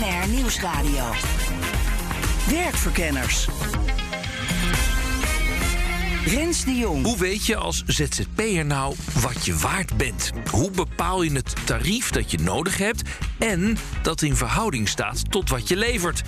BNR Nieuwsradio. Werkverkenners. Rens de Jong. Hoe weet je als ZZP'er nou wat je waard bent? Hoe bepaal je het tarief dat je nodig hebt en dat in verhouding staat tot wat je levert?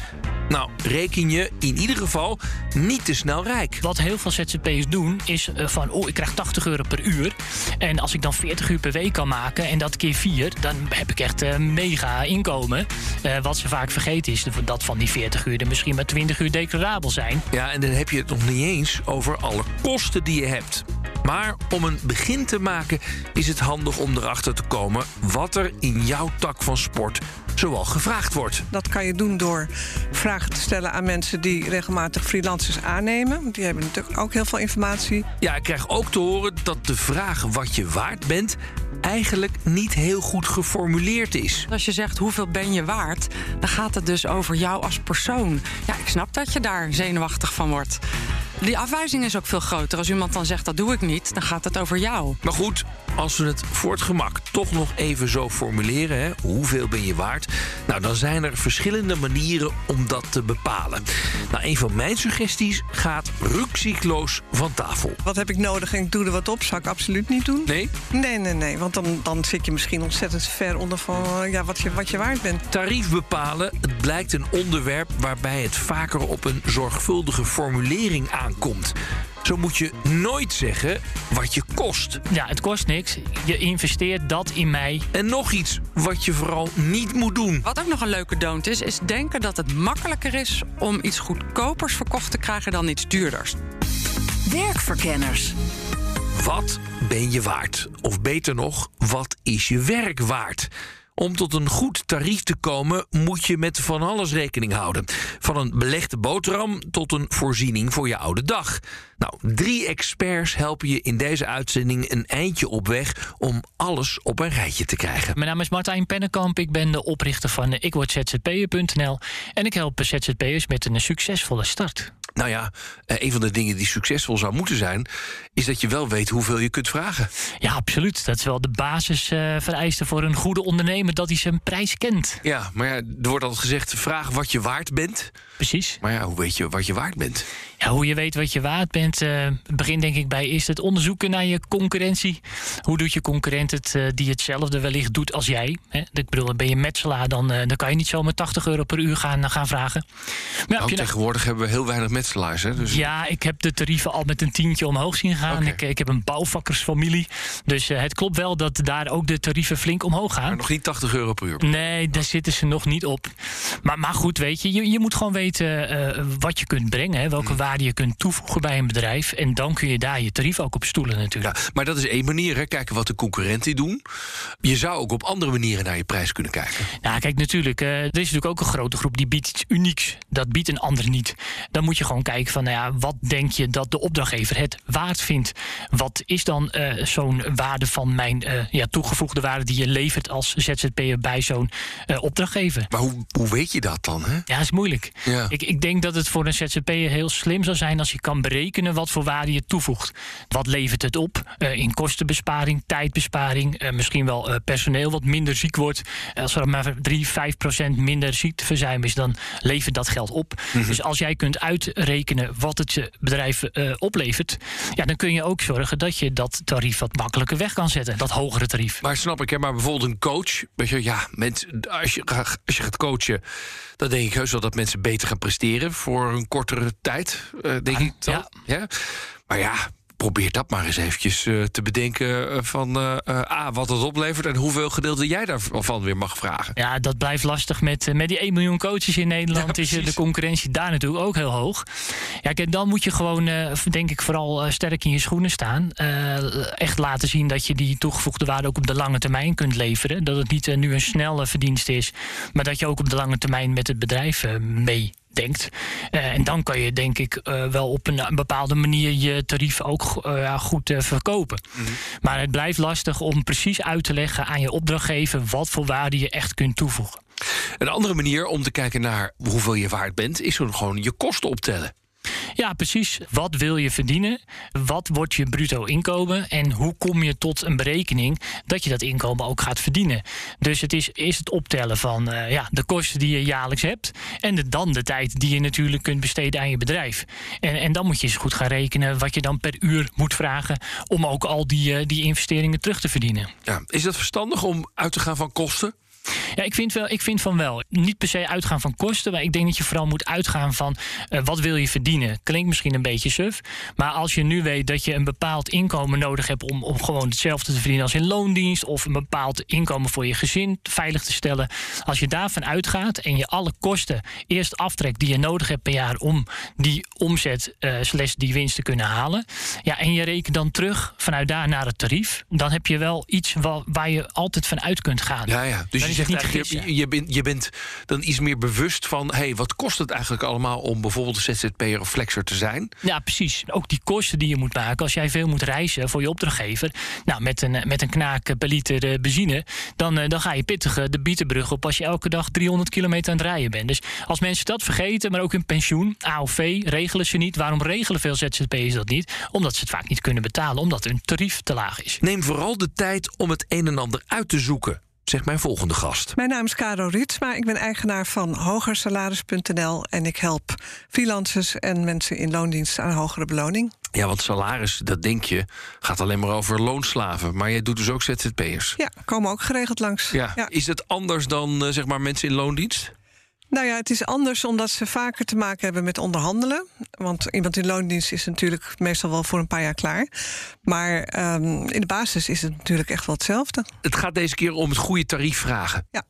Nou, reken je in ieder geval niet te snel rijk. Wat heel veel ZZP'ers doen is uh, van, oh, ik krijg 80 euro per uur. En als ik dan 40 uur per week kan maken en dat keer 4, dan heb ik echt uh, mega inkomen. Uh, wat ze vaak vergeten is dat van die 40 uur er misschien maar 20 uur declarabel zijn. Ja, en dan heb je het nog niet eens over alle kosten die je hebt. Maar om een begin te maken is het handig om erachter te komen wat er in jouw tak van sport zoal gevraagd wordt. Dat kan je doen door vragen te stellen aan mensen die regelmatig freelancers aannemen. Want die hebben natuurlijk ook heel veel informatie. Ja, ik krijg ook te horen dat de vraag wat je waard bent eigenlijk niet heel goed geformuleerd is. Als je zegt hoeveel ben je waard, dan gaat het dus over jou als persoon. Ja, ik snap dat je daar zenuwachtig van wordt. Die afwijzing is ook veel groter. Als iemand dan zegt dat doe ik niet, dan gaat het over jou. Maar goed, als we het voor het gemak toch nog even zo formuleren, hè, hoeveel ben je waard? Nou, dan zijn er verschillende manieren om dat te bepalen. Nou, een van mijn suggesties gaat rukzichtloos van tafel. Wat heb ik nodig en ik doe er wat op? Zou ik absoluut niet doen. Nee? Nee, nee, nee. Want dan, dan zit je misschien ontzettend ver onder van ja, wat, je, wat je waard bent. Tarief bepalen, het blijkt een onderwerp waarbij het vaker op een zorgvuldige formulering aankomt. Zo moet je nooit zeggen wat je kost. Ja, het kost niks. Je investeert dat in mij. En nog iets wat je vooral niet moet doen. Wat ook nog een leuke doont is, is denken dat het makkelijker is om iets goedkopers verkocht te krijgen dan iets duurders. Werkverkenners. Wat ben je waard? Of beter nog, wat is je werk waard? Om tot een goed tarief te komen moet je met van alles rekening houden. Van een belegde boterham tot een voorziening voor je oude dag. Nou, drie experts helpen je in deze uitzending een eindje op weg om alles op een rijtje te krijgen. Mijn naam is Martijn Pennekamp, ik ben de oprichter van ikwordzzp'er.nl en ik help ZZP'ers met een succesvolle start. Nou ja, een van de dingen die succesvol zou moeten zijn, is dat je wel weet hoeveel je kunt vragen. Ja, absoluut. Dat is wel de basisvereiste uh, voor een goede ondernemer, dat hij zijn prijs kent. Ja, maar ja, er wordt altijd gezegd: vraag wat je waard bent. Precies. Maar ja, hoe weet je wat je waard bent? Ja, hoe je weet wat je waard bent, uh, begin denk ik bij eerst het onderzoeken naar je concurrentie. Hoe doet je concurrent het uh, die hetzelfde wellicht doet als jij? Hè? Ik bedoel, ben je metselaar, dan, uh, dan kan je niet zomaar 80 euro per uur gaan, gaan vragen. Maar nou, tegenwoordig hebben we heel weinig metselaars. Hè? Dus... Ja, ik heb de tarieven al met een tientje omhoog zien gaan. Okay. Ik, ik, heb een bouwvakkersfamilie. Dus het klopt wel dat daar ook de tarieven flink omhoog gaan. Maar nog niet 80 euro per uur? Nee, daar zitten ze nog niet op. Maar, maar goed, weet je, je, je moet gewoon weten wat je kunt brengen. Hè? Welke hmm. Waarde je kunt toevoegen bij een bedrijf. En dan kun je daar je tarief ook op stoelen natuurlijk. Ja, maar dat is één manier, hè? kijken wat de concurrenten doen. Je zou ook op andere manieren naar je prijs kunnen kijken. Nou, kijk, natuurlijk. Uh, er is natuurlijk ook een grote groep die biedt iets unieks. Dat biedt een ander niet. Dan moet je gewoon kijken van, nou ja, wat denk je dat de opdrachtgever het waard vindt? Wat is dan uh, zo'n waarde van mijn uh, ja, toegevoegde waarde die je levert als ZZP'er bij zo'n opdrachtgever? Maar hoe, hoe weet je dat dan? Hè? Ja, dat is moeilijk. Ja. Ik, ik denk dat het voor een ZZP'er heel slim zou zijn als je kan berekenen wat voor waarde je toevoegt. Wat levert het op uh, in kostenbesparing, tijdbesparing, uh, misschien wel uh, personeel wat minder ziek wordt. Als er maar 3, 5 procent minder ziekteverzuim is, dan levert dat geld op. Mm -hmm. Dus als jij kunt uitrekenen wat het je bedrijf oplevert, ja, dan kun je ook zorgen dat je dat tarief wat makkelijker weg kan zetten, dat hogere tarief. Maar snap ik, hè, maar bijvoorbeeld een coach, weet je, ja, mensen, als, je, als je gaat coachen, dan denk ik heus wel dat mensen beter gaan presteren voor een kortere tijd. Uh, denk Ah, ik dan. Ja. ja. Maar ja, probeer dat maar eens eventjes eh, te bedenken eh, van eh, eh, A, wat het oplevert en hoeveel gedeelte jij daarvan weer mag vragen. Ja, dat blijft lastig met, eh, met die 1 miljoen coaches in Nederland. Ja, is eh, de concurrentie daar natuurlijk ook heel hoog. Ja, kijk, dan moet je gewoon, eh, denk ik, vooral eh, sterk in je schoenen staan. Eh, echt laten zien dat je die toegevoegde waarde ook op de lange termijn kunt leveren. Dat het niet eh, nu een snelle verdienst is, maar dat je ook op de lange termijn met het bedrijf eh, meedenkt. Eh, en dan kan je, denk ik, eh, wel op een, een bepaalde manier je tarief ook eh, goed verkopen. Maar het blijft lastig om precies uit te leggen aan je opdrachtgever wat voor waarde je echt kunt toevoegen. Een andere manier om te kijken naar hoeveel je waard bent, is om gewoon je kosten optellen. Ja, precies. Wat wil je verdienen? Wat wordt je bruto inkomen? En hoe kom je tot een berekening dat je dat inkomen ook gaat verdienen? Dus het is, is het optellen van eh, ja, de kosten die je jaarlijks hebt. En de, dan de tijd die je natuurlijk kunt besteden aan je bedrijf. En, en dan moet je eens goed gaan rekenen wat je dan per uur moet vragen. om ook al die, eh, die investeringen terug te verdienen. Ja, is het verstandig om uit te gaan van kosten? Ja, ik vind, wel, ik vind van wel. Niet per se uitgaan van kosten, maar ik denk dat je vooral moet uitgaan van eh, wat wil je verdienen. Klinkt misschien een beetje suf, maar als je nu weet dat je een bepaald inkomen nodig hebt om, om gewoon hetzelfde te verdienen als in loondienst, of een bepaald inkomen voor je gezin veilig te stellen, als je daarvan uitgaat en je alle kosten eerst aftrekt die je nodig hebt per jaar om die omzet eh slash die winst te kunnen halen, ja, en je rekent dan terug vanuit daar naar het tarief, dan heb je wel iets wa- waar je altijd van uit kunt gaan. Ja, ja. Dus je zegt niet je, je, bent, je bent dan iets meer bewust van... hé, hey, wat kost het eigenlijk allemaal om bijvoorbeeld een ZZP'er of flexer te zijn? Ja, precies. Ook die kosten die je moet maken. Als jij veel moet reizen voor je opdrachtgever. Nou, met een, met een knaak per liter eh, benzine. Dan, eh, dan ga je pittig eh, de Bietenbrug op als je elke dag 300 kilometer aan het rijden bent. Dus als mensen dat vergeten, maar ook hun pensioen, AOV, regelen ze niet. Waarom regelen veel ZZP'ers dat niet? Omdat ze het vaak niet kunnen betalen, omdat hun tarief te laag is. Neem vooral de tijd om het een en ander uit te zoeken, zegt mijn volgende gast. Mijn naam is Caro Ritsma. Ik ben eigenaar van hogersalaris.nl en ik help freelancers en mensen in loondienst aan hogere beloning. Ja, want salaris, dat denk je, gaat alleen maar over loonslaven. Maar jij doet dus ook ZZP'ers. Ja, komen ook geregeld langs. Ja. Is het anders dan eh, zeg maar mensen in loondienst? Nou ja, het is anders omdat ze vaker te maken hebben met onderhandelen. Want iemand in loondienst is natuurlijk meestal wel voor een paar jaar klaar. Maar ehm, in de basis is het natuurlijk echt wel hetzelfde. Het gaat deze keer om het goede tarief vragen. Ja.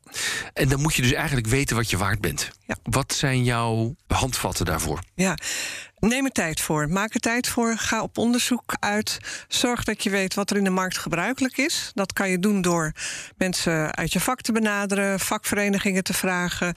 En dan moet je dus eigenlijk weten wat je waard bent. Ja. Wat zijn jouw handvatten daarvoor? Ja, neem er tijd voor. Maak er tijd voor. Ga op onderzoek uit. Zorg dat je weet wat er in de markt gebruikelijk is. Dat kan je doen door mensen uit je vak te benaderen, vakverenigingen te vragen.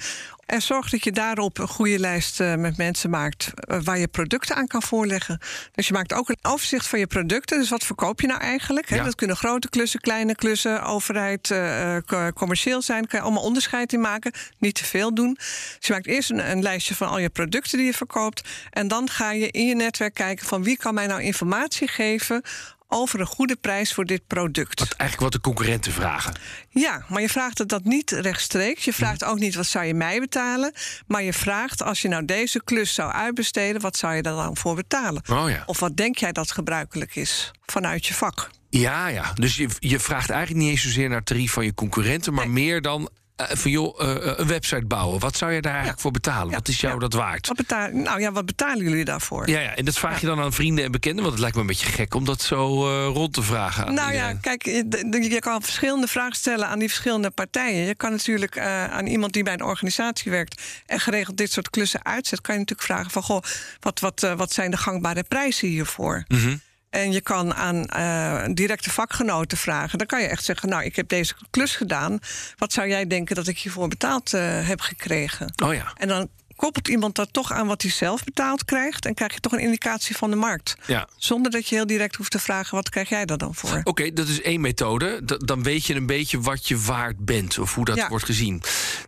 En zorg dat je daarop een goede lijst eh, met mensen maakt eh, waar je producten aan kan voorleggen. Dus je maakt ook een overzicht van je producten. Dus wat verkoop je nou eigenlijk? Ja. Dat kunnen grote klussen, kleine klussen, overheid, eh, co- commercieel zijn. Kan je allemaal onderscheid in maken. Niet te veel doen. Dus je maakt eerst een, een lijstje van al je producten die je verkoopt. En dan ga je in je netwerk kijken van wie kan mij nou informatie geven over een goede prijs voor dit product. Wat, eigenlijk wat de concurrenten vragen. Ja, maar je vraagt het dat niet rechtstreeks. Je vraagt ook niet wat zou je mij betalen. Maar je vraagt als je nou deze klus zou uitbesteden, wat zou je daar dan voor betalen? Oh ja. Of wat denk jij dat gebruikelijk is vanuit je vak? Ja, ja. Dus je, je vraagt eigenlijk niet eens zozeer naar het tarief van je concurrenten, maar meer dan eh, van joh, eh, een website bouwen. Wat zou je daar eigenlijk voor betalen? Ja, Wat is jou ja. dat waard? Wat betaal, nou ja, wat betalen jullie daarvoor? Ja, ja, en dat vraag je dan aan vrienden en bekenden, want het lijkt me een beetje gek om dat zo eh, rond te vragen aan Nou ja, kijk, je, je kan verschillende vragen stellen aan die verschillende partijen. Je kan natuurlijk eh, aan iemand die bij een organisatie werkt en geregeld dit soort klussen uitzet, kan je natuurlijk vragen van goh, wat, wat, eh, wat zijn de gangbare prijzen hiervoor? Mhm. En je kan aan eh, directe vakgenoten vragen. Dan kan je echt zeggen, nou, ik heb deze klus gedaan. Wat zou jij denken dat ik hiervoor betaald eh, heb gekregen? Oh ja. En dan koppelt iemand dat toch aan wat hij zelf betaald krijgt... en krijg je toch een indicatie van de markt. Ja. Zonder dat je heel direct hoeft te vragen, wat krijg jij daar dan voor? Oké, dat is één methode. D- dan weet je een beetje wat je waard bent of hoe dat Ja. wordt gezien.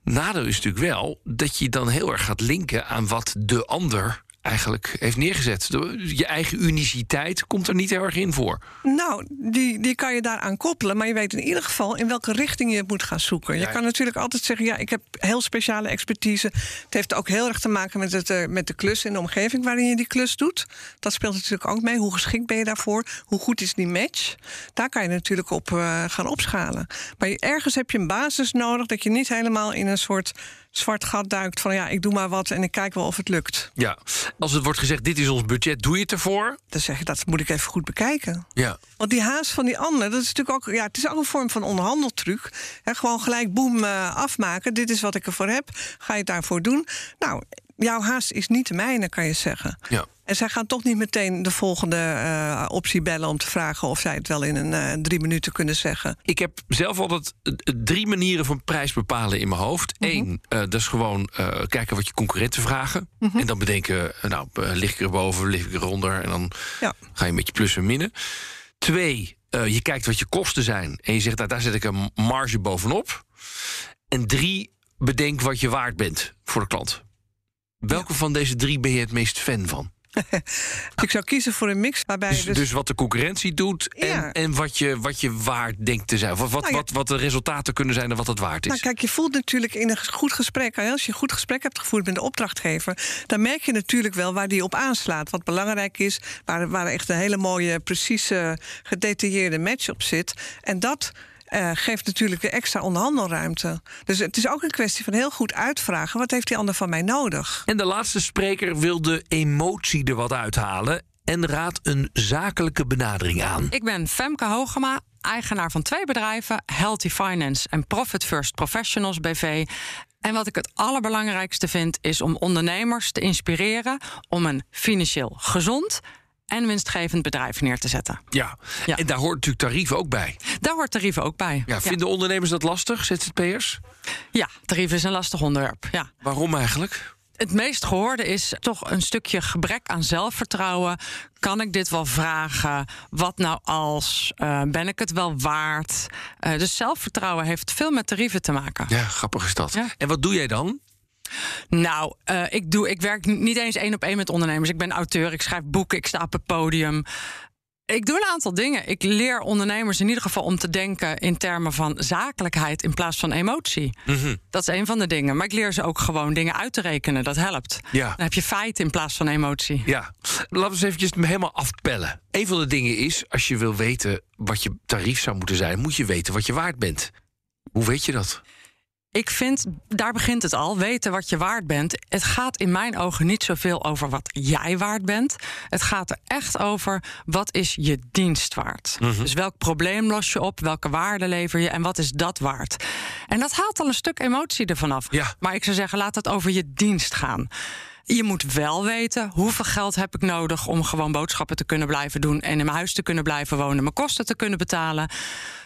Nadeel is natuurlijk wel dat je dan heel erg gaat linken aan wat de ander eigenlijk heeft neergezet. Je eigen uniciteit komt er niet heel erg in voor. Nou, die, die kan je daaraan koppelen. Maar je weet in ieder geval in welke richting je het moet gaan zoeken. Ja. Je kan natuurlijk altijd zeggen: ja, ik heb heel speciale expertise. Het heeft ook heel erg te maken met, het, eh, met de klus en de omgeving waarin je die klus doet. Dat speelt natuurlijk ook mee. Hoe geschikt ben je daarvoor? Hoe goed is die match? Daar kan je natuurlijk op eh, gaan opschalen. Maar ergens heb je een basis nodig dat je niet helemaal in een soort zwart gat duikt van ja, ik doe maar wat en ik kijk wel of het lukt. Ja, als het wordt gezegd, dit is ons budget, doe je het ervoor? Dan zeg je, dat moet ik even goed bekijken. Ja. Want die haast van die ander, dat is natuurlijk ook, ja, het is ook een vorm van onderhandeltruc. Hè, gewoon gelijk boem eh, afmaken. Dit is wat ik ervoor heb. Ga je het daarvoor doen? Nou, jouw haast is niet de mijne, kan je zeggen. Ja. En zij gaan toch niet meteen de volgende eh, optie bellen om te vragen of zij het wel in een eh, drie minuten kunnen zeggen. Ik heb zelf altijd drie manieren van prijs bepalen in mijn hoofd. Eén, eh, dat is gewoon kijken wat je concurrenten vragen. En dan bedenken, nou, lig ik erboven, lig ik eronder. En dan Ja. ga je met je plus en minnen. Twee, je kijkt wat je kosten zijn. En je zegt, nou, daar zet ik een marge bovenop. En drie, bedenk wat je waard bent voor de klant. Welke van deze drie ben je het meest fan van? Ik zou kiezen voor een mix waarbij Dus, dus, dus wat de concurrentie doet en, Ja. en wat, je, wat je waard denkt te zijn. Wat, wat, Nou ja. wat, wat de resultaten kunnen zijn en wat het waard is. Nou, kijk, je voelt natuurlijk in een goed gesprek, als je een goed gesprek hebt gevoerd met de opdrachtgever, dan merk je natuurlijk wel waar die op aanslaat. Wat belangrijk is, waar, waar echt een hele mooie, precieze, gedetailleerde match op zit. En dat. Eh, geeft natuurlijk weer extra onderhandelruimte. Dus het is ook een kwestie van heel goed uitvragen: wat heeft die ander van mij nodig? En de laatste spreker wil de emotie er wat uithalen en raadt een zakelijke benadering aan. Ik ben Femke Hogema, eigenaar van twee bedrijven, Healthy Finance en Profit First Professionals BV. En wat ik het allerbelangrijkste vind, is om ondernemers te inspireren om een financieel gezond en winstgevend bedrijf neer te zetten. Ja. Ja. en daar hoort natuurlijk tarieven ook bij. Daar hoort tarieven ook bij. Ja, vinden ondernemers dat lastig, ZZP'ers? ja, tarieven is een lastig onderwerp. Ja. Waarom eigenlijk? Het meest gehoorde is toch een stukje gebrek aan zelfvertrouwen. Kan ik dit wel vragen? Wat nou als? Eh, ben ik het wel waard? Eh, dus zelfvertrouwen heeft veel met tarieven te maken. Ja, grappig is dat. Ja. En wat doe jij dan? Nou, eh, ik, doe, ik werk niet eens één op één met ondernemers. Ik ben auteur, ik schrijf boeken, ik sta op het podium. Ik doe een aantal dingen. Ik leer ondernemers in ieder geval om te denken in termen van zakelijkheid in plaats van emotie. Mhm. Dat is een van de dingen. Maar ik leer ze ook gewoon dingen uit te rekenen. Dat helpt. Ja. Dan heb je feiten in plaats van emotie. Ja, laten we eens eventjes helemaal afpellen. Een van de dingen is, als je wil weten wat je tarief zou moeten zijn... moet je weten wat je waard bent. Hoe weet je dat? Ik vind, daar begint het al, weten wat je waard bent. Het gaat in mijn ogen niet zoveel over wat jij waard bent. Het gaat er echt over wat is je dienst waard. Dus welk probleem los je op, welke waarde lever je en wat is dat waard. En dat haalt al een stuk emotie ervan af. Ja. Maar ik zou zeggen, laat het over je dienst gaan. Je moet wel weten hoeveel geld heb ik nodig om gewoon boodschappen te kunnen blijven doen en in mijn huis te kunnen blijven wonen, mijn kosten te kunnen betalen.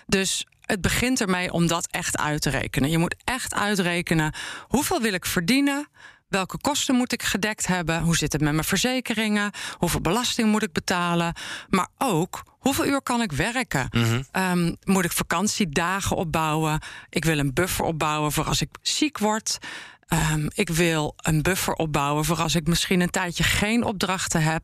Dus het begint ermee om dat echt uit te rekenen. Je moet echt uitrekenen hoeveel wil ik verdienen. Welke kosten moet ik gedekt hebben? Hoe zit het met mijn verzekeringen? Hoeveel belasting moet ik betalen? Maar ook hoeveel uur kan ik werken? Ehm, moet ik vakantiedagen opbouwen? Ik wil een buffer opbouwen voor als ik ziek word. Ehm, ik wil een buffer opbouwen voor als ik misschien een tijdje geen opdrachten heb.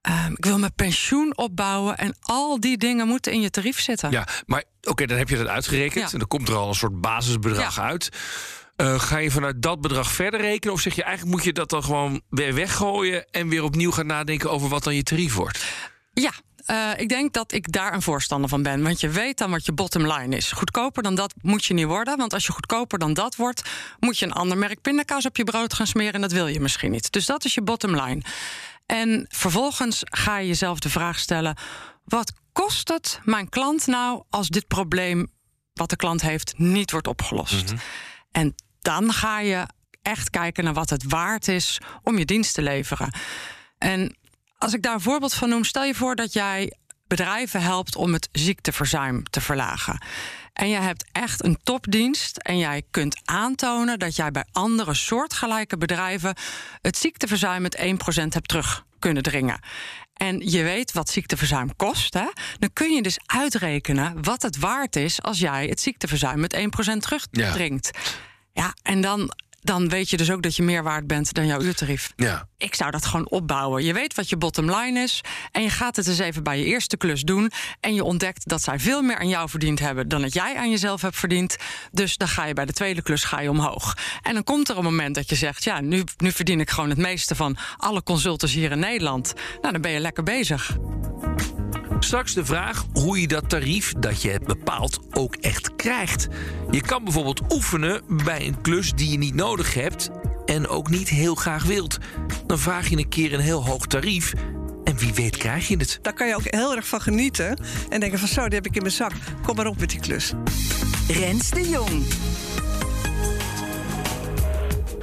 Ehm, ik wil mijn pensioen opbouwen. En al die dingen moeten in je tarief zitten. Ja, maar oké, dan heb je dat uitgerekend... Ja. en dan komt er al een soort basisbedrag Ja. uit. Eh, ga je vanuit dat bedrag verder rekenen? Of zeg je eigenlijk moet je dat dan gewoon weer weggooien... en weer opnieuw gaan nadenken over wat dan je tarief wordt? Ja, eh, ik denk dat ik daar een voorstander van ben. Want je weet dan wat je bottom line is. Goedkoper dan dat moet je niet worden. Want als je goedkoper dan dat wordt, moet je een ander merk pindakaas op je brood gaan smeren. En dat wil je misschien niet. Dus dat is je bottom line. En vervolgens ga je jezelf de vraag stellen: wat kost het mijn klant nou als dit probleem wat de klant heeft niet wordt opgelost? En dan ga je echt kijken naar wat het waard is om je dienst te leveren. En als ik daar een voorbeeld van noem, stel je voor dat jij bedrijven helpt om het ziekteverzuim te verlagen. En jij hebt echt een topdienst en jij kunt aantonen dat jij bij andere soortgelijke bedrijven het ziekteverzuim met 1% hebt terug kunnen dringen. En je weet wat ziekteverzuim kost, hè? dan kun je dus uitrekenen wat het waard is als jij het ziekteverzuim met 1% terugdringt. Ja, en dan, dan weet je dus ook dat je meer waard bent dan jouw uurtarief. Ja. Ik zou dat gewoon opbouwen. Je weet wat je bottom line is. En je gaat het eens even bij je eerste klus doen. En je ontdekt dat zij veel meer aan jou verdiend hebben dan dat jij aan jezelf hebt verdiend. Dus dan ga je bij de tweede klus ga je omhoog. En dan komt er een moment dat je zegt: Ja, nu, nu verdien ik gewoon het meeste van alle consultants hier in Nederland. Nou, dan ben je lekker bezig. Straks de vraag hoe je dat tarief dat je hebt bepaald ook echt krijgt. Je kan bijvoorbeeld oefenen bij een klus die je niet nodig hebt en ook niet heel graag wilt. Dan vraag je een keer een heel hoog tarief en wie weet krijg je het. Daar kan je ook heel erg van genieten. En denken van zo, die heb ik in mijn zak. Kom maar op met die klus. Rens de Jong.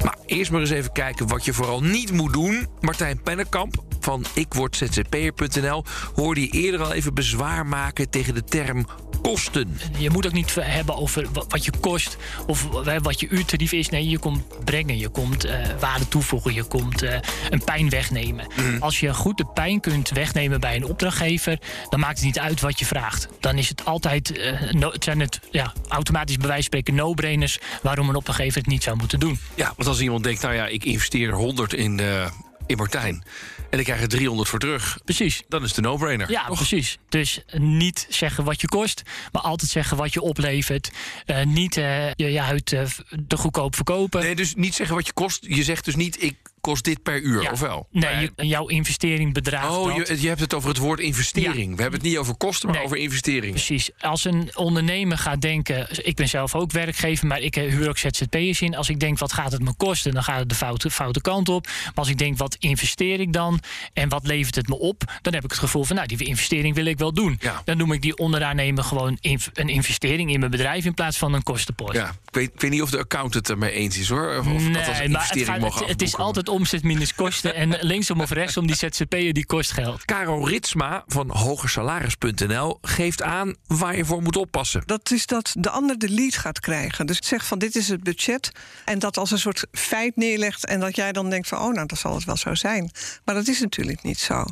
Maar eerst maar eens even kijken wat je vooral niet moet doen. Martijn Pennekamp van ikwordzzp'er.nl hoorde je eerder al even bezwaar maken tegen de term kosten. Je moet ook niet hebben over wa- wat je kost of wat je uurtarief is. Nee, je komt brengen, je komt eh, waarde toevoegen, je komt eh, een pijn wegnemen. Als je goed de pijn kunt wegnemen bij een opdrachtgever, dan maakt het niet uit wat je vraagt. Dan is het altijd, eh, no- het zijn het ja, automatisch bij wijze van spreken no-brainers waarom een opdrachtgever het niet zou moeten doen. Ja, want als iemand denkt, nou ja, ik investeer 100 in, eh, in Martijn en ik krijg er 300 voor terug, Precies. dan is het een no-brainer. Ja, precies. Dus niet zeggen wat je kost, maar altijd zeggen wat je oplevert. Eh, niet eh, je, je huid eh, te goedkoop verkopen. Nee, dus niet zeggen wat je kost. Je zegt dus niet, ik kost dit per uur, Ja. of wel? Nee, je- jouw investering bedraagt Oh, je, je hebt het over het woord investering. We hebben het niet over kosten, maar Nee. over investering. Precies. Als een ondernemer gaat denken... ik ben zelf ook werkgever, maar ik huur ook ZZP'ers in. Als ik denk, wat gaat het me kosten? Dan gaat het de foute, foute kant op. Maar als ik denk, wat investeer ik dan? En wat levert het me op? Dan heb ik het gevoel van, nou, die investering wil ik wel doen. Ja. Dan noem ik die onderaannemer gewoon een investering in mijn bedrijf... in plaats van een kostenpost. Ja, ik weet, ik weet niet of de accountant het ermee eens is, hoor. Of, dat als Nee, maar het, investering gaat- het, het is altijd omzet minus kosten. en linksom of rechtsom, die ZZP'er die kost geld. Caro Ritsma van hogersalaris.nl geeft aan waar je voor moet oppassen. Dat is dat de ander de lead gaat krijgen. Dus zeg van dit is het budget. En dat als een soort feit neerlegt. En dat jij dan denkt van oh nou dat zal het wel zo zijn. Maar dat is natuurlijk niet zo.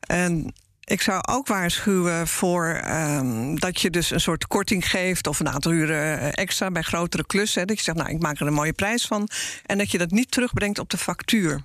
En ik zou ook waarschuwen voor ehm, dat je dus een soort korting geeft of een aantal uren eh, extra bij grotere klussen. Dat je zegt, nou, ik maak er een mooie prijs van. En dat je dat niet terugbrengt op de factuur.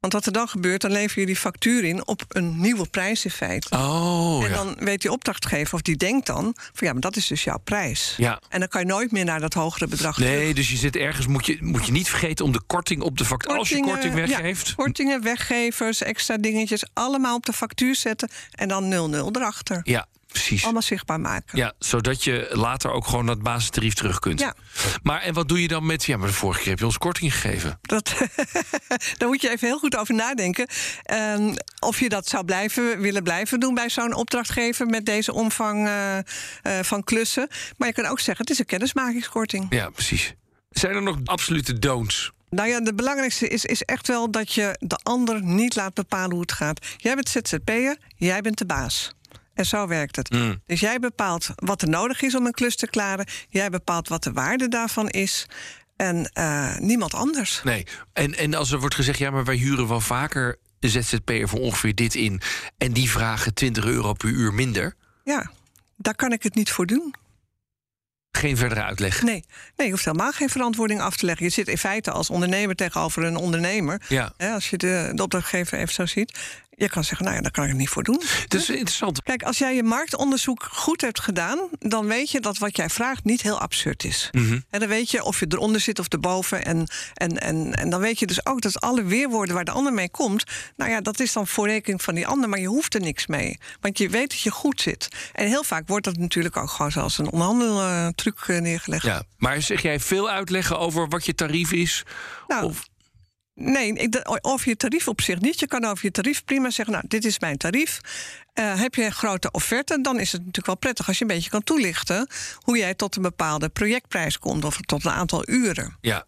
Want wat er dan gebeurt, dan lever je die factuur in op een nieuwe prijs in feite. Oh, En ja. dan weet die opdrachtgever of die denkt dan van ja, maar dat is dus jouw prijs. Ja. En dan kan je nooit meer naar dat hogere bedrag Nee, terug. dus je zit ergens, moet je, moet je niet vergeten om de korting op de factuur. Als je korting ja, weggeeft. kortingen, weggevers, extra dingetjes, allemaal op de factuur zetten en dan 0-0 erachter. Ja, precies. Allemaal zichtbaar maken. Ja, zodat je later ook gewoon dat basistarief terug kunt. Ja. Maar en wat doe je dan met... Ja, maar de vorige keer heb je ons korting gegeven. Dat, daar moet je even heel goed over nadenken. Ehm, of je dat zou blijven, willen blijven doen bij zo'n opdrachtgever met deze omvang eh, eh, van klussen. Maar je kan ook zeggen, het is een kennismakingskorting. Ja, precies. Zijn er nog absolute don'ts? Nou ja, de belangrijkste is, is echt wel dat je de ander niet laat bepalen hoe het gaat. Jij bent ZZP'er, jij bent de baas. En zo werkt het. Dus jij bepaalt wat er nodig is om een klus te klaren. Jij bepaalt wat de waarde daarvan is. En eh, niemand anders. Nee. En, en als er wordt gezegd, ja, maar wij huren wel vaker ZZP'er voor ongeveer dit in. En die vragen 20 euro per uur minder. Ja, daar kan ik het niet voor doen. Geen verdere uitleg. Nee, nee, je hoeft helemaal geen verantwoording af te leggen. Je zit in feite als ondernemer tegenover een ondernemer. Ja. Hè, als je de, de opdrachtgever even zo ziet. Je kan zeggen, nou ja, daar kan ik het niet voor doen. Dat is interessant. Kijk, als jij je marktonderzoek goed hebt gedaan, dan weet je dat wat jij vraagt niet heel absurd is. En dan weet je of je eronder zit of erboven. En, en, en, en dan weet je dus ook dat alle weerwoorden waar de ander mee komt, nou ja, dat is dan voor rekening van die ander, maar je hoeft er niks mee. Want je weet dat je goed zit. En heel vaak wordt dat natuurlijk ook gewoon zoals een onderhandeltruc eh, neergelegd. Ja. Maar zeg jij veel uitleggen over wat je tarief is? Nou, of, Nee, ik, over je tarief op zich niet. Je kan over je tarief prima zeggen, nou, dit is mijn tarief. Eh, heb je een grote offerte, dan is het natuurlijk wel prettig... als je een beetje kan toelichten hoe jij tot een bepaalde projectprijs komt... of tot een aantal uren. ja.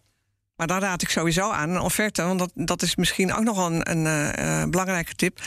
Maar dan raad ik sowieso aan een offerte, want dat, dat is misschien ook nog wel een, een eh, eh, belangrijke tip.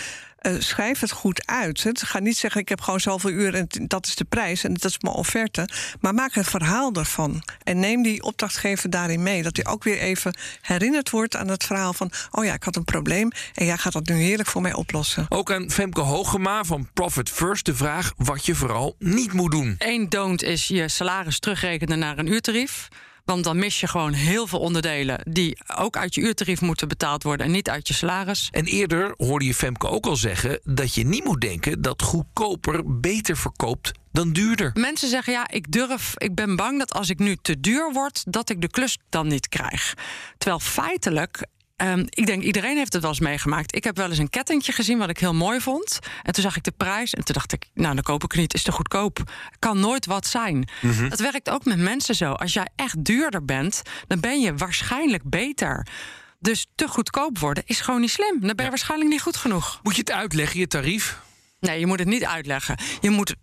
Eh, schrijf het goed uit. hè. Ga niet zeggen, ik heb gewoon zoveel uur en dat is de prijs en dat is mijn offerte. Maar maak een verhaal ervan. En neem die opdrachtgever daarin mee. Dat hij ook weer even herinnerd wordt aan het verhaal van... oh ja, ik had een probleem en jij gaat dat nu heerlijk voor mij oplossen. Ook aan Femke Hogema van Profit First de vraag wat je vooral niet moet doen. Eén don't is je salaris terugrekenen naar een uurtarief. Want dan mis je gewoon heel veel onderdelen die ook uit je uurtarief moeten betaald worden en niet uit je salaris. En eerder hoorde je Femke ook al zeggen dat je niet moet denken dat goedkoper beter verkoopt dan duurder. Mensen zeggen ja, ik durf, ik ben bang dat als ik nu te duur word, dat ik de klus dan niet krijg. Terwijl feitelijk Ehm, ik denk iedereen heeft het wel eens meegemaakt. Ik heb wel eens een kettingje gezien wat ik heel mooi vond. En toen zag ik de prijs en toen dacht ik, nou dan koop ik het niet, is te goedkoop. Kan nooit wat zijn. Mhm. Dat werkt ook met mensen zo. Als jij echt duurder bent, dan ben je waarschijnlijk beter. Dus te goedkoop worden is gewoon niet slim. Dan ben je waarschijnlijk niet goed genoeg. Moet je het uitleggen, je tarief? Nee, je moet het niet uitleggen. Je moet.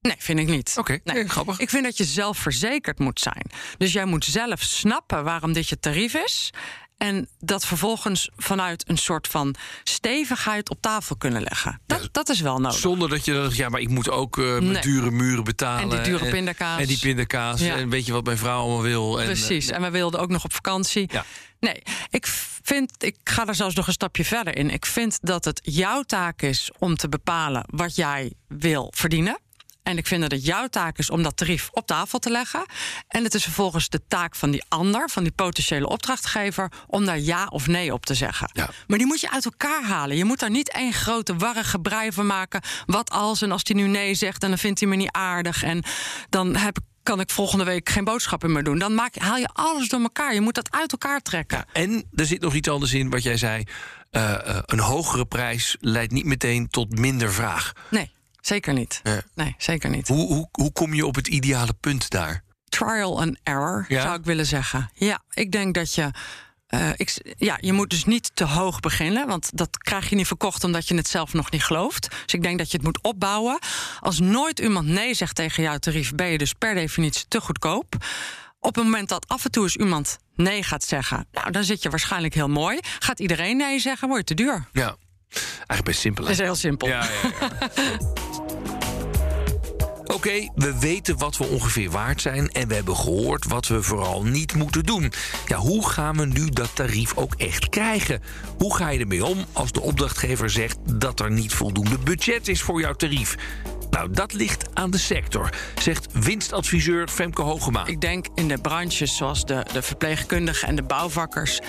Nee, vind ik niet. Oké, nee. nee, grappig. Ik vind dat je zelfverzekerd moet zijn. Dus jij moet zelf snappen waarom dit je tarief is. En dat vervolgens vanuit een soort van stevigheid op tafel kunnen leggen. Dat, dat is wel nodig. Zonder dat je dan zegt, ja, maar ik moet ook mijn Nee. dure muren betalen. En die dure pindakaas. En die pindakaas. Ja. En weet je wat mijn vrouw allemaal wil. En, Precies. eh, En we wilden ook nog op vakantie. Ja. Nee, ik vind, ik ga er zelfs nog een stapje verder in. Ik vind dat het jouw taak is om te bepalen wat jij wil verdienen. En ik vind dat het jouw taak is om dat tarief op tafel te leggen. En het is vervolgens de taak van die ander, van die potentiële opdrachtgever, om daar ja of nee op te zeggen. Ja. Maar die moet je uit elkaar halen. Je moet daar niet één grote warrige brei van maken. Wat als en als hij nu nee zegt en dan vindt hij me niet aardig. En dan heb ik kan ik volgende week geen boodschappen meer doen. Dan maak, haal je alles door elkaar. Je moet dat uit elkaar trekken. En er zit nog iets anders in wat jij zei. Eh, eh, een hogere prijs leidt niet meteen tot minder vraag. Nee, zeker niet. Ja. Nee, zeker niet. Hoe, hoe, hoe kom je op het ideale punt daar? Trial and error, Ja? zou ik willen zeggen. Ja, ik denk dat je. eh, ik, ja, je moet dus niet te hoog beginnen, want dat krijg je niet verkocht omdat je het zelf nog niet gelooft. Dus ik denk dat je het moet opbouwen. Als nooit iemand nee zegt tegen jouw tarief, ben je dus per definitie te goedkoop. Op het moment dat af en toe eens iemand nee gaat zeggen, nou, dan zit je waarschijnlijk heel mooi. Gaat iedereen nee zeggen, word je te duur. Ja, eigenlijk best simpel. hè? Dat is heel simpel. Ja, ja, ja. Oké, we weten wat we ongeveer waard zijn en we hebben gehoord wat we vooral niet moeten doen. Ja, hoe gaan we nu dat tarief ook echt krijgen? Hoe ga je ermee om als de opdrachtgever zegt dat er niet voldoende budget is voor jouw tarief? Nou, dat ligt aan de sector, zegt winstadviseur Femke Hogema. Ik denk in de branches zoals de, de verpleegkundigen en de bouwvakkers.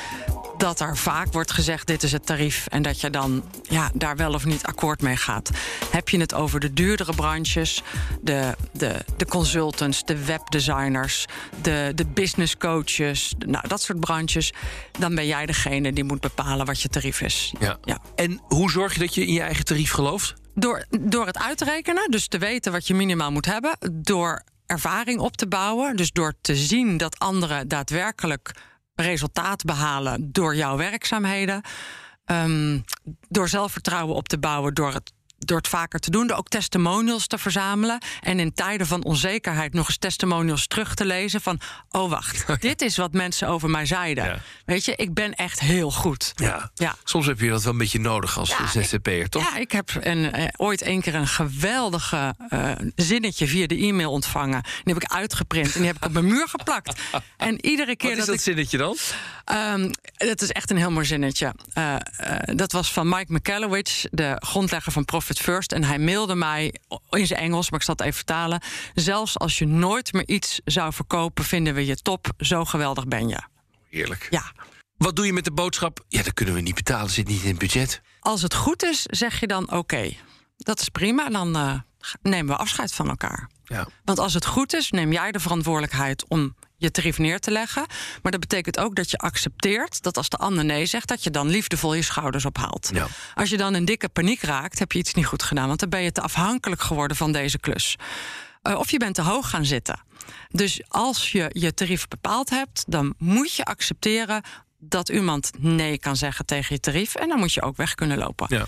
dat er vaak wordt gezegd: dit is het tarief. En dat je dan ja, daar wel of niet akkoord mee gaat. Heb je het over de duurdere branches, de, de, de consultants, de webdesigners, de, de business coaches, nou, dat soort branches. dan ben jij degene die moet bepalen wat je tarief is. Ja. Ja. En hoe zorg je dat je in je eigen tarief gelooft? Door, door het uit te rekenen, dus te weten wat je minimaal moet hebben. Door ervaring op te bouwen. Dus door te zien dat anderen daadwerkelijk resultaat behalen door jouw werkzaamheden. Ehm, door zelfvertrouwen op te bouwen door het. Door het vaker te doen, door ook testimonials te verzamelen. En in tijden van onzekerheid nog eens testimonials terug te lezen. Van, oh wacht, dit is wat mensen over mij zeiden. Ja. Weet je, ik ben echt heel goed. Ja. Ja. Soms heb je dat wel een beetje nodig als Ja, ZZP'er, toch? Ja, ik heb een, eh, ooit een keer een geweldige eh, zinnetje via de e-mail ontvangen. Die heb ik uitgeprint en die heb ik op mijn muur geplakt. En iedere keer Wat is dat dat ik. zinnetje dan? Ehm, dat is echt een heel mooi zinnetje. Eh, dat was van Mike McCallowich, de grondlegger van Profit First. En hij mailde mij in zijn Engels, maar ik zal het even vertalen. Zelfs als je nooit meer iets zou verkopen, vinden we je top. Zo geweldig ben je. Heerlijk. Ja. Wat doe je met de boodschap? Ja, dat kunnen we niet betalen, zit niet in het budget. Als het goed is, zeg je dan oké. Dat is prima, dan eh, nemen we afscheid van elkaar. Ja. Want als het goed is, neem jij de verantwoordelijkheid om je tarief neer te leggen. Maar dat betekent ook dat je accepteert dat als de ander nee zegt, dat je dan liefdevol je schouders ophaalt. Ja. Als je dan in dikke paniek raakt, heb je iets niet goed gedaan. Want dan ben je te afhankelijk geworden van deze klus. Eh, of je bent te hoog gaan zitten. Dus als je je tarief bepaald hebt, dan moet je accepteren dat iemand nee kan zeggen tegen je tarief. En dan moet je ook weg kunnen lopen. Ja.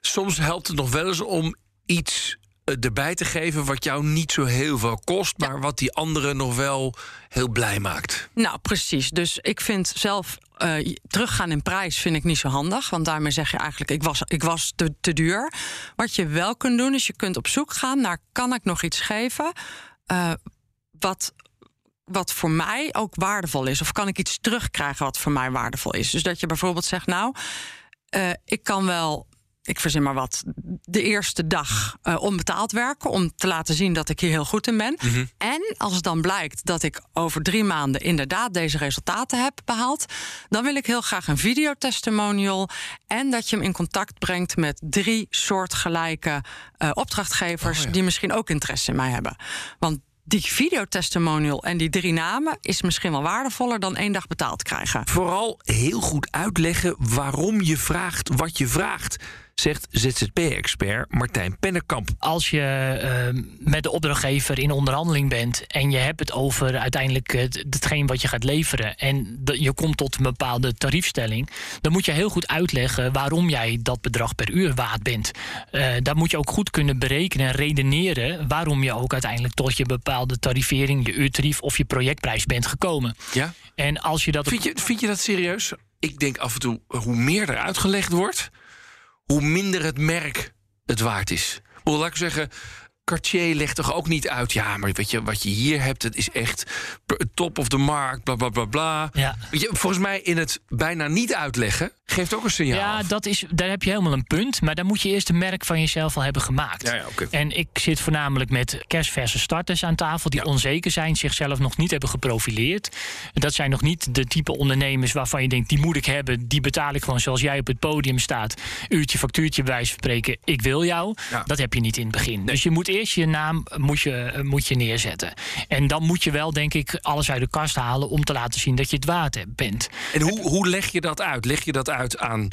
Soms helpt het nog wel eens om iets erbij te geven wat jou niet zo heel veel kost, maar wat die anderen nog wel heel blij maakt. Nou, precies. Dus ik vind zelf eh, teruggaan in prijs vind ik niet zo handig. Want daarmee zeg je eigenlijk, ik was, ik was te, te duur. Wat je wel kunt doen, is je kunt op zoek gaan naar... kan ik nog iets geven eh, wat, wat voor mij ook waardevol is? Of kan ik iets terugkrijgen wat voor mij waardevol is? Dus dat je bijvoorbeeld zegt, nou, eh, ik kan wel... Ik verzin maar wat. De eerste dag eh, onbetaald werken. Om te laten zien dat ik hier heel goed in ben. En als het dan blijkt dat ik over drie maanden inderdaad deze resultaten heb behaald. Dan wil ik heel graag een videotestimonial. En dat je hem in contact brengt met drie soortgelijke eh, opdrachtgevers. Oh ja. die misschien ook interesse in mij hebben. Want die videotestimonial en die drie namen is misschien wel waardevoller dan één dag betaald krijgen. Vooral heel goed uitleggen waarom je vraagt wat je vraagt zegt ZZP-expert Martijn Pennekamp. Als je uh, met de opdrachtgever in onderhandeling bent en je hebt het over uiteindelijk het, hetgeen wat je gaat leveren en de, je komt tot een bepaalde tariefstelling, dan moet je heel goed uitleggen waarom jij dat bedrag per uur waard bent. Uh, daar moet je ook goed kunnen berekenen en redeneren waarom je ook uiteindelijk tot je bepaalde tarivering, je uurtarief of je projectprijs bent gekomen. Ja. En als je dat. Vind je, vind je dat serieus? Ik denk af en toe, hoe meer er uitgelegd wordt, hoe minder het merk het waard is. Laat ik zeggen, Cartier legt toch ook niet uit. Ja, maar weet je, wat je hier hebt, het is echt top of the mark, bla bla bla bla. Ja. Weet je, volgens mij in het bijna niet uitleggen, geeft ook een signaal. Ja, dat is, daar heb je helemaal een punt. Maar dan moet je eerst een merk van jezelf al hebben gemaakt. Ja, ja, okay. En ik zit voornamelijk met kerstverse starters aan tafel die onzeker zijn, zichzelf nog niet hebben geprofileerd. Dat zijn nog niet de type ondernemers waarvan je denkt, die moet ik hebben, die betaal ik gewoon zoals jij op het podium staat. Uurtje, factuurtje, wijs spreken, ik wil jou. Dat heb je niet in het begin. Dus je moet eerst je naam moet je, moet je neerzetten. En dan moet je wel, denk ik, alles uit de kast halen om te laten zien dat je het waard bent. En hoe, hoe leg je dat uit? Leg je dat uit aan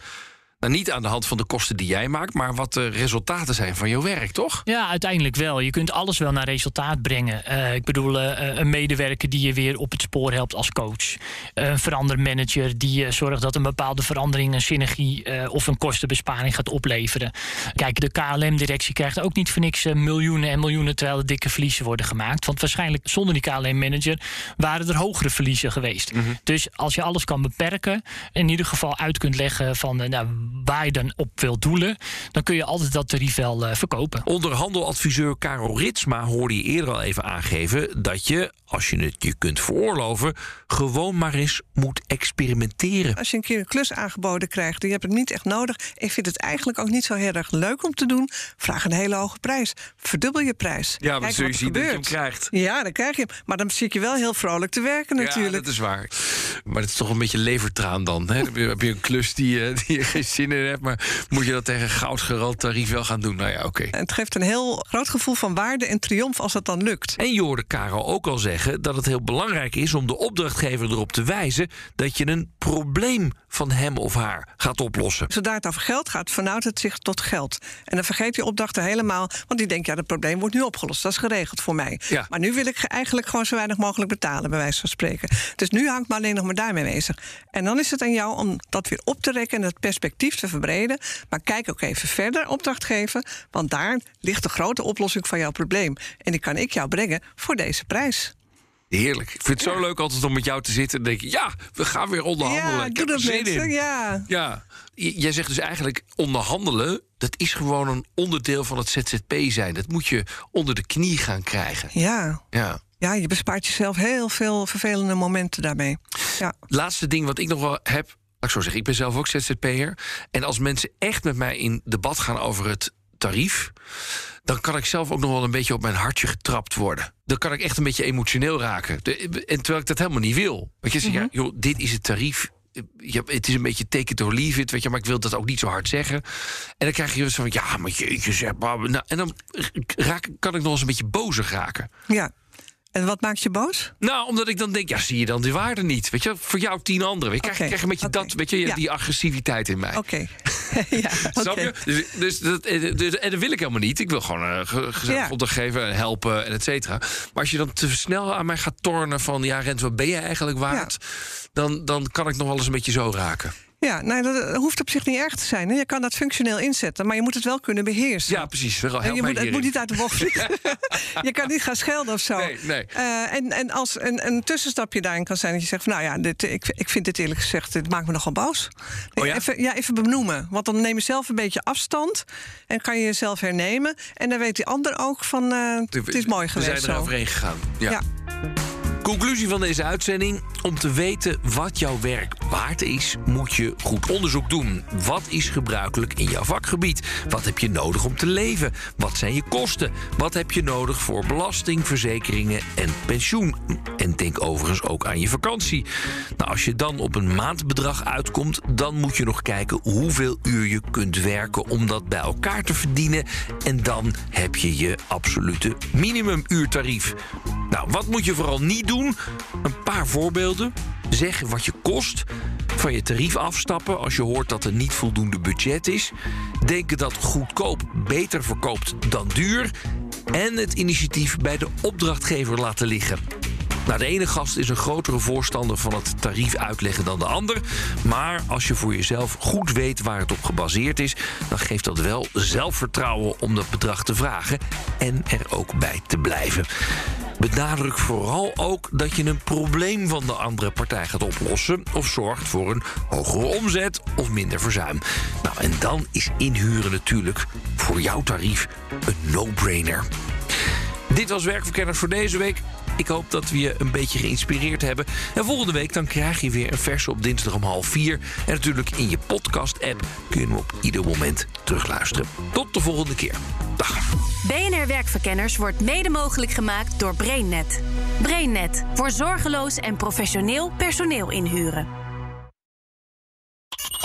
nou, niet aan de hand van de kosten die jij maakt, maar wat de resultaten zijn van jouw werk, toch? Ja, uiteindelijk wel. Je kunt alles wel naar resultaat brengen. Uh, ik bedoel, uh, een medewerker die je weer op het spoor helpt als coach. Uh, een verandermanager die zorgt dat een bepaalde verandering een synergie of een kostenbesparing gaat opleveren. Kijk, de KLM-directie krijgt ook niet voor niks miljoenen en miljoenen terwijl er dikke verliezen worden gemaakt. Want waarschijnlijk zonder die KLM-manager waren er hogere verliezen geweest. Mm -hmm. Dus als je alles kan beperken, in ieder geval uit kunt leggen van nou, waar je dan op wil doelen, dan kun je altijd dat tarief wel uh, verkopen. Onderhandeladviseur Karel Ritsma hoorde je eerder al even aangeven dat je, als je het je kunt veroorloven, gewoon maar eens moet experimenteren. Als je een keer een klus aangeboden krijgt en je hebt het niet echt nodig, ik vind het eigenlijk ook niet zo heel erg leuk om te doen, vraag een hele hoge prijs. Verdubbel je prijs. Ja, maar zul je zien dat je hem krijgt. Ja, dan krijg je hem. Maar dan zie ik je wel heel vrolijk te werken natuurlijk. Ja, dat is waar. Maar het is toch een beetje levertraan dan. Hè? Dan heb je een klus die, die je geen zin in hebt, maar moet je dat tegen goudgerald tarief wel gaan doen? Nou ja, oké. Okay. Het geeft een heel groot gevoel van waarde en triomf als het dan lukt. En je hoorde Karel ook al zeggen dat het heel belangrijk is om de opdrachtgever erop te wijzen dat je een probleem van hem of haar gaat oplossen. Zodra het over geld gaat, vernauwt het zich tot geld. En dan vergeet je opdrachten helemaal, want die denkt, ja, het probleem wordt nu opgelost. Dat is geregeld voor mij. Ja. Maar nu wil ik eigenlijk gewoon zo weinig mogelijk betalen, bij wijze van spreken. Dus nu hangt me alleen nog maar daarmee bezig. En dan is het aan jou om dat weer op te rekken en het perspectief te verbreden. Maar kijk ook even verder, opdrachtgever, want daar ligt de grote oplossing van jouw probleem. En die kan ik jou brengen voor deze prijs. Heerlijk. Ik vind het zo leuk altijd om met jou te zitten en denk ja, we gaan weer onderhandelen. Ja, ik doe heb dat mensen, in. ja. Ja, jij zegt dus eigenlijk onderhandelen, dat is gewoon een onderdeel van het ZZP zijn. Dat moet je onder de knie gaan krijgen. Ja. Ja. Ja, je bespaart jezelf heel veel vervelende momenten daarmee. Ja. Laatste ding wat ik nog wel heb, laat ik zo zeggen, ik ben zelf ook ZZP'er. En als mensen echt met mij in debat gaan over het tarief, dan kan ik zelf ook nog wel een beetje op mijn hartje getrapt worden. Dan kan ik echt een beetje emotioneel raken. De, en terwijl ik dat helemaal niet wil. Want je zegt, ja, joh, dit is het tarief. Ja, het is een beetje take it or leave it, weet je, maar ik wil dat ook niet zo hard zeggen. En dan krijg je dus van, ja, maar jeetje, zeg maar. Nou, en dan raak, kan ik nog eens een beetje bozig raken. ja. En wat maakt je boos? Nou, omdat ik dan denk, ja, zie je dan die waarde niet? Weet je, voor jou tien anderen. Ik krijg, krijg een beetje dat, weet je, Ja. die agressiviteit in mij. Oké. ja, Snap oké. je? Dus, dus dat, dus- en dat wil ik helemaal niet. Ik wil gewoon uh, ge- gezellig Ja. en helpen en et cetera. Maar als je dan te snel aan mij gaat tornen van... ja, Rens, wat ben je eigenlijk waard? Dan, dan kan ik nog wel eens een beetje zo raken. Ja, nou, dat hoeft op zich niet erg te zijn. Hè. Je kan dat functioneel inzetten, maar je moet het wel kunnen beheersen. Ja, precies. En je moet, het moet niet uit de bocht vliegen. je kan niet gaan schelden of zo. Nee, nee. Eh, en, en als een, een tussenstapje daarin kan zijn dat je zegt: van, Nou ja, dit, ik, ik vind dit eerlijk gezegd, dit maakt me nogal boos. Oh ja? Even, ja, even benoemen. Want dan neem je zelf een beetje afstand en kan je jezelf hernemen. En dan weet die ander ook van: eh, het is mooi We geweest. zijn er overheen gegaan. Ja. Ja. Conclusie van deze uitzending. Om te weten wat jouw werk waard is, moet je goed onderzoek doen. Wat is gebruikelijk in jouw vakgebied? Wat heb je nodig om te leven? Wat zijn je kosten? Wat heb je nodig voor belasting, verzekeringen en pensioen? En denk overigens ook aan je vakantie. Nou, als je dan op een maandbedrag uitkomt, dan moet je nog kijken hoeveel uur je kunt werken om dat bij elkaar te verdienen. En dan heb je je absolute minimumuurtarief. Nou, wat moet je vooral niet doen? Een paar voorbeelden. Zeg wat je kost. Van je tarief afstappen als je hoort dat er niet voldoende budget is. Denken dat goedkoop beter verkoopt dan duur. En het initiatief bij de opdrachtgever laten liggen. Nou, de ene gast is een grotere voorstander van het tarief uitleggen dan de ander. Maar als je voor jezelf goed weet waar het op gebaseerd is, dan geeft dat wel zelfvertrouwen om dat bedrag te vragen en er ook bij te blijven. Benadruk vooral ook dat je een probleem van de andere partij gaat oplossen of zorgt voor een hogere omzet of minder verzuim. Nou, en dan is inhuren natuurlijk voor jouw tarief een no-brainer. Dit was Werkverkenners voor deze week. Ik hoop dat we je een beetje geïnspireerd hebben. En volgende week dan krijg je weer een verse op dinsdag om half vier. En natuurlijk in je podcast-app kun je hem op ieder moment terugluisteren. Tot de volgende keer. Dag. BNR Werkverkenners wordt mede mogelijk gemaakt door BrainNet. BrainNet voor zorgeloos en professioneel personeel inhuren.